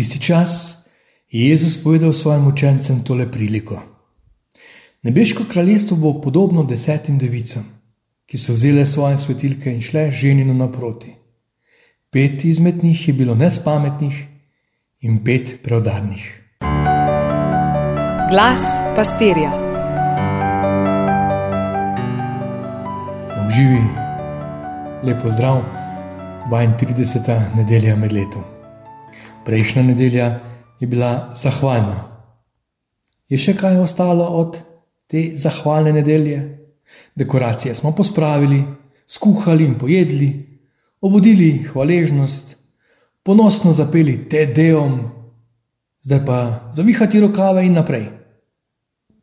Tisti čas je Jezus povedal svojim učencem tole priliko. Nebeško kraljestvo bo podobno desetim devicam, ki so vzele svoje svetilke in šle ženino naproti. Pet izmed njih je bilo nespametnih in pet preudarnih. Glas pastirja. Obživi, lepo zdrav, 32. nedelja med letom. Prejšnja nedelja je bila zahvalna. Je še kaj ostalo od te zahvalne nedelje? Dekoracije smo pospravili, skuhali in pojedli, obudili hvaležnost, ponosno zapeli te deom, zdaj pa zavihati rokave in naprej.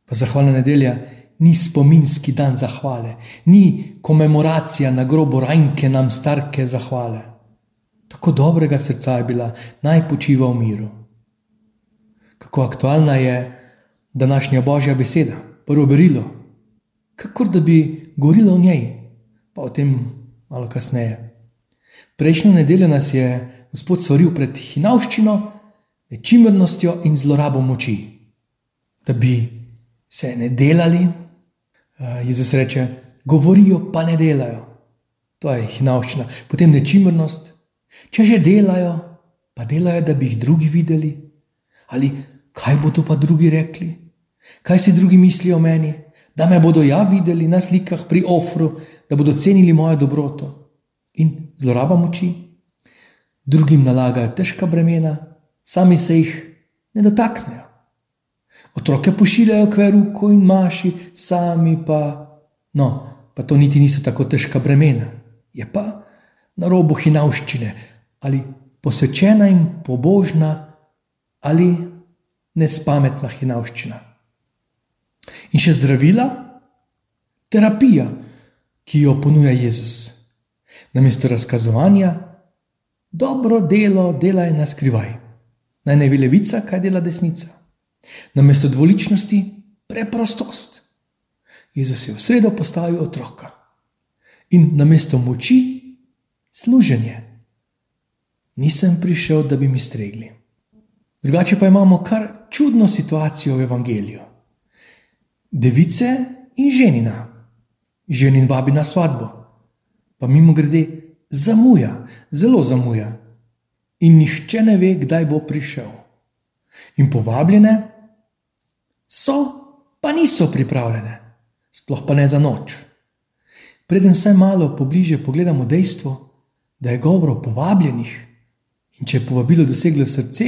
Pa zahvalna nedelja ni spominski dan zahvale, ni komemoracija na grobo rajnke nam starke zahvale. Tako dobrega srca je bila, naj počiva v miru. Kako aktualna je današnja božja beseda, prvo berilo, kakor da bi govorila o njej, pa o tem malo kasneje. Prejšnjo nedeljo nas je Gospod svaril pred hinavščino, nečimrnostjo in zlorabo moči, da bi se ne delali, Jezus reče, govorijo pa ne delajo. To je hinavščina, potem nečimrnost, Če že delajo, pa delajo, da bi jih drugi videli, ali kaj bodo pa drugi rekli, kaj si drugi mislijo o meni, da me bodo ja videli na slikah pri ofru, da bodo cenili mojo dobroto in zloraba moči. Drugim nalagajo težka bremena, sami se jih ne dotaknejo. Otroke pošiljajo k veruku in maši, sami pa, no, pa to niti niso tako težka bremena. Je pa na robu hinavščine, ali posvečena in pobožna, ali nespametna hinavščina. In še zdravila, terapija, ki jo ponuja Jezus. Namesto razkazovanja, dobro delo dela je na skrivaj. Naj ne bi levica, kaj dela desnica. Namesto dvoličnosti, preprostost. Jezus je v sredo postavil otroka. In namesto moči, služenje. Nisem prišel, da bi mi stregli. Drugače pa imamo kar čudno situacijo v evangeliju. Device in ženina. Ženin vabi na svatbo, pa mimo grede zamuja, zelo zamuja. In nihče ne ve, kdaj bo prišel. In povabljene so, pa niso pripravljene, sploh pa ne za noč. Preden vsaj malo pobliže pogledamo dejstvo, da je govor povabljenih in če je povabilo doseglo srce,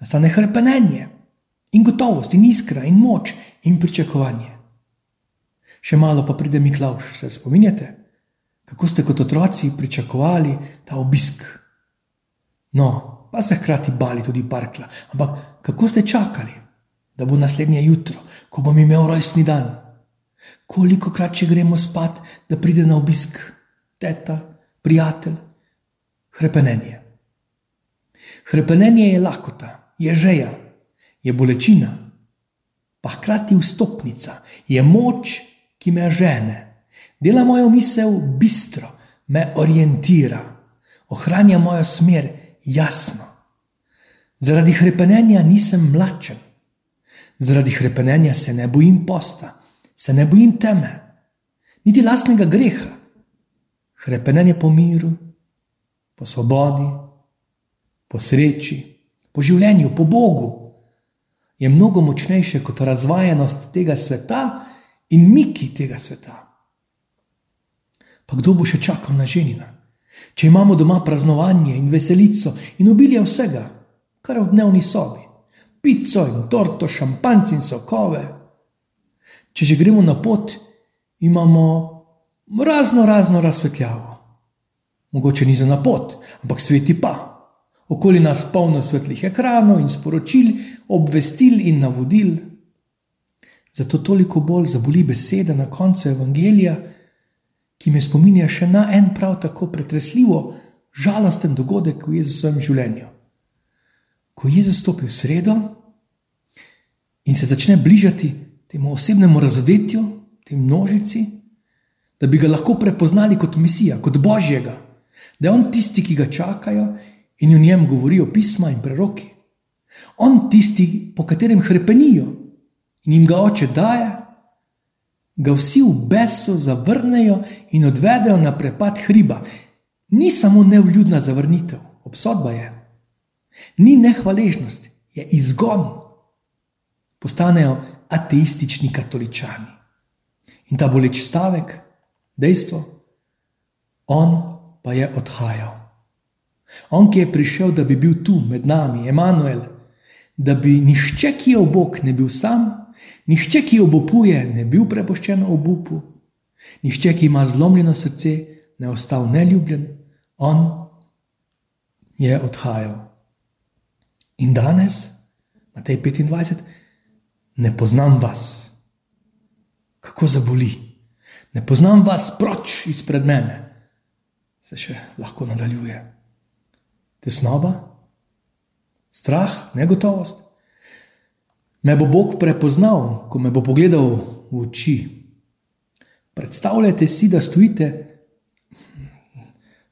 nastane hrepenenje in gotovost in iskra in moč in pričakovanje. Še malo pa pride Miklaš, se spominjate, kako ste kot otroci pričakovali ta obisk. No, pa se hkrati bali tudi parkla, ampak kako ste čakali, da bo naslednje jutro, ko bom imel rojstni dan. Koliko krat če gremo spat, da pride na obisk teta, prijatelj, Hrepenenje. Hrepenenje je lahkota, je žeja, je bolečina, pa hkrati vstopnica, je moč, ki me žene, dela mojo misel bistro, me orientira, ohranja mojo smer jasno. Zaradi hrepenenja nisem mlačen, zaradi hrepenenja se ne bojim posta, se ne bojim teme, niti lastnega greha. Hrepenenje po miru, po svobodi, po sreči, po življenju, po Bogu, je mnogo močnejše kot razvajenost tega sveta in miki tega sveta. Pa kdo bo še čakal na ženina? Če imamo doma praznovanje in veselico in obilje vsega, kar je v dnevni sobi, pico in torto, šampanci in sokove. Če že gremo na pot, imamo razno razno razsvetljavo mogoče ni za na pot, ampak sveti pa. Okoli nas polno svetlih ekranov in sporočil, obvestil in navodil. Zato toliko bolj zaboli beseda na koncu evangelija, ki me spominja še na en prav tako pretresljivo, žalosten dogodek v Jezusovem življenju. Ko Jezus stopi v sredo in se začne bližati temu osebnemu razodetju, tej množici, da bi ga lahko prepoznali kot misija, kot božjega da je on tisti, ki ga čakajo in v njem govorijo pisma in preroki. On tisti, po katerem hrepenijo in jim ga oče daje, ga vsi v besu zavrnejo in odvedejo na prepad hriba. Ni samo nevljudna zavrnitev, obsodba je. Ni nehvaležnost, je izgon. Postanejo ateistični katoličani. In ta boleč stavek, dejstvo, on pa je odhajal. On, ki je prišel, da bi bil tu med nami, Emanuel, da bi nišče, ki je obok, ne bil sam, nišče, ki obupuje, ne bil prepoščen obupu, nišče, ki ima zlomljeno srce, ne ostal neljubljen, on je odhajal. In danes, Matej 25, ne poznam vas. Kako zaboli. Ne poznam vas proč izpred mene, se še lahko nadaljuje. Tesnoba, strah, negotovost. Me bo Bog prepoznal, ko me bo pogledal v oči. Predstavljajte si, da stojite,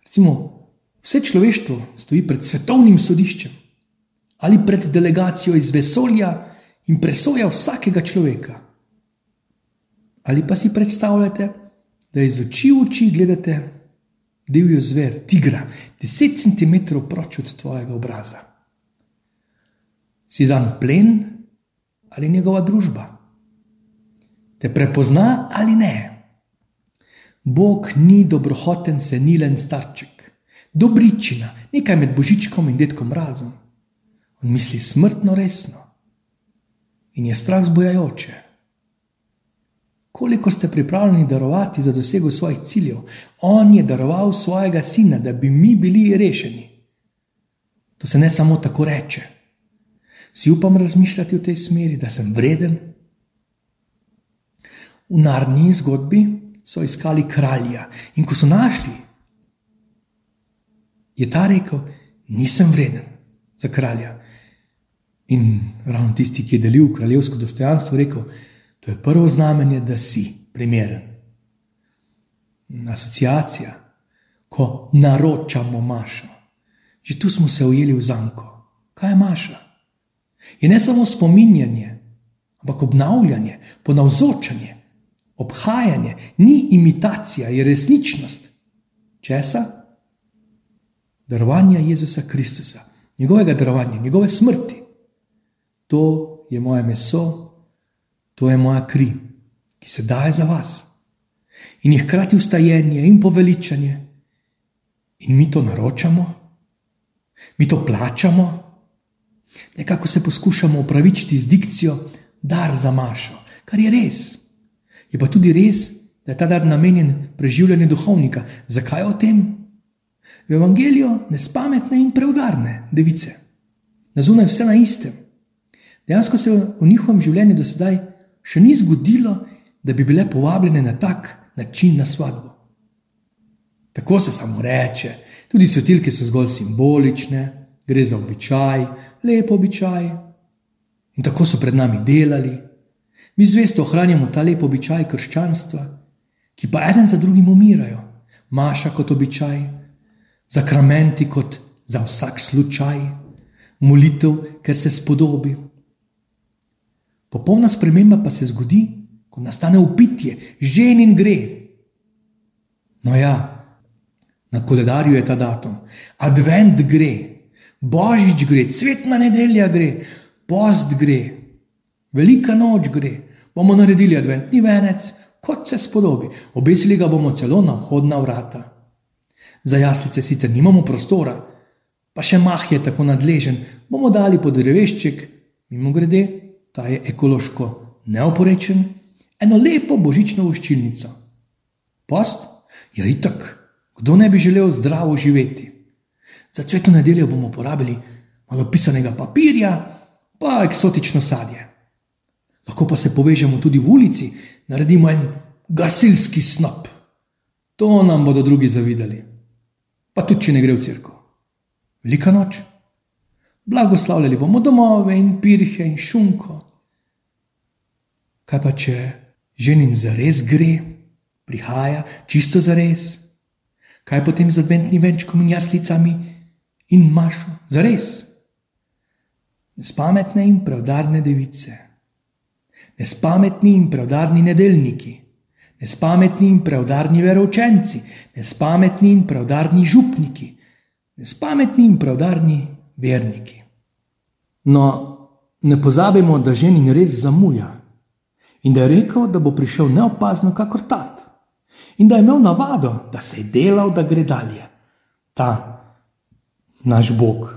recimo, vse človeštvo stoji pred svetovnim sodiščem ali pred delegacijo iz vesolja in presoja vsakega človeka. Ali pa si predstavljate, da iz oči v oči gledate divjo zver, tigra, deset centimetrov proč od tvojega obraza. Si za plen ali njegova družba? Te prepozna ali ne? Bog ni dobrohoten, senilen starček, dobričina, nekaj med božičkom in detkom razum. On misli smrtno resno in je strah zbojajoče. Koliko ste pripravljeni darovati za dosego svojih ciljev? On je daroval svojega sina, da bi mi bili rešeni. To se ne samo tako reče. Si upam razmišljati v tej smeri, da sem vreden. V narni zgodbi so iskali kralja in ko so našli, je ta rekel: Nisem vreden za kralja. In ravno tisti, ki je delil kraljevsko dostojanstvo, rekel: To je prvo znamenje, da si primeren. Asociacija, ko naročamo mašo. Že tu smo se ujeli v zanko. Kaj je maša? Je ne samo spominjanje, ampak obnavljanje, ponavzočanje, obhajanje, ni imitacija, je resničnost. Česa? Darovanja Jezusa Kristusa, njegovega darovanja, njegove smrti. To je moje meso, to je moja kri, ki se daje za vas. In je hkrati ustajenje in poveličanje. In mi to naročamo, mi to plačamo. Nekako se poskušamo upravičiti z dikcijo dar za mašo, kar je res. Je pa tudi res, da je ta dar namenjen preživljanju duhovnika. Zakaj o tem? V evangeliju nespametne in preudarne device. Na zunaj vse na istem. Dejansko se v njihovem življenju do sedaj še ni zgodilo, da bi bile povabljene na tak način na svadbo. Tako se samo reče, tudi svetilke so zgolj simbolične, gre za običaj, lep običaj. In tako so pred nami delali. Mi zvesto ohranjamo ta lep običaj krščanstva, ki pa eden za drugim umirajo, maša kot običaj, zakramenti kot za vsak slučaj, molitev, ker se spodobi. Popolna sprememba pa se zgodi, ko nastane upitje, žen in gre. No ja, na koledarju je ta datum, advent gre. Božič gre, cvetna nedelja gre, post gre, velika noč gre. Bomo naredili adventni venec, kot se spodobi, obesili ga bomo celo na vhodna vrata. Za jaslice sicer nimamo prostora, pa še mah je tako nadležen, bomo dali pod drevešček, mimo grede, ta je ekološko neoporečen, eno lepo božično uščilnico. Post? Ja, itak, kdo ne bi želel zdravo živeti? Za cvetno nedeljo bomo porabili malo pisanega papirja, pa eksotično sadje. Lahko pa se povežemo tudi v ulici, naredimo en gasilski snop. To nam bodo drugi zavidali. Pa tudi, če ne gre v crkvo. Velika noč. Blagoslavljali bomo domove in pirhe in šunko. Kaj pa če ženin za res gre, prihaja čisto za res? Kaj potem z adventnim venčkom in jaslicami? in mašo, za res. nespametne in preudarne device, nespametni in preudarni nedeljniki, nespametni in preudarni veroučenci, nespametni in preudarni župniki, nespametni in preudarni verniki. No, ne pozabimo, da ženin res zamuja in da je rekel, da bo prišel neopazno, kakor tat, in da je imel navado, da se je delal, da gre dalje. Ta naš Bog.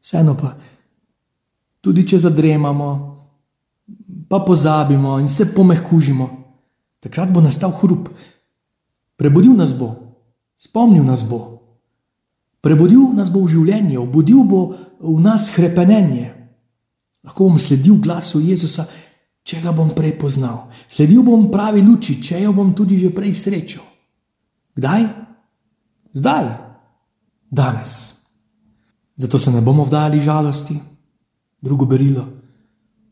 Vseeno pa, tudi če zadremamo, pa pozabimo in se pomehkužimo, takrat bo nastal hrup. Prebudil nas bo, spomnil nas bo, prebudil nas bo v življenje, obudil bo v nas krepenje. Lahko bom sledil glasu Jezusa, če ga bom prej poznal. Sledil bom pravi luči, če jo bom tudi že prej srečal. Kdaj? Zdaj, danes. Zato se ne bomo vdali žalosti, drugo berilo,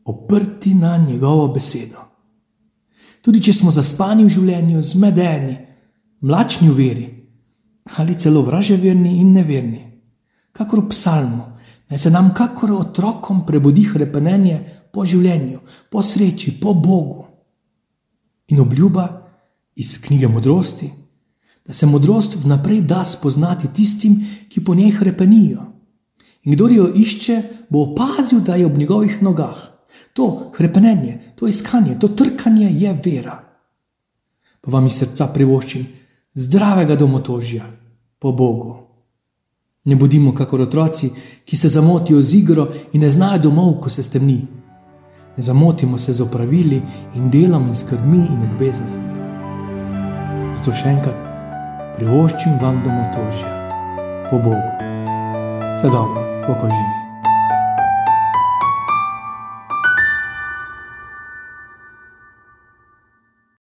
oprti na njegovo besedo. Tudi če smo zaspani v življenju, zmedeni, mlačni v veri ali celo vraževerni in neverni, kakor v psalmu, naj se nam, kakor otrokom, prebudi hrepenenje po življenju, po sreči, po Bogu. In obljuba iz knjige modrosti, da se modrost vnaprej da spoznati tistim, ki po njej hrepenijo. In kdo jo išče, bo opazil, da je ob njegovih nogah. To hrepenenje, to iskanje, to trkanje je vera. Pa vam iz srca privoščim zdravega domotožja po Bogu. Ne bodimo kakor otroci, ki se zamotijo z igro in ne znajo domov, ko se stemni. Ne zamotimo se z opravili in delom in skrbmi in obveznostmi. Zato še enkrat privoščim vam domotožje po Bogu. Vse dobro, pokoj živi.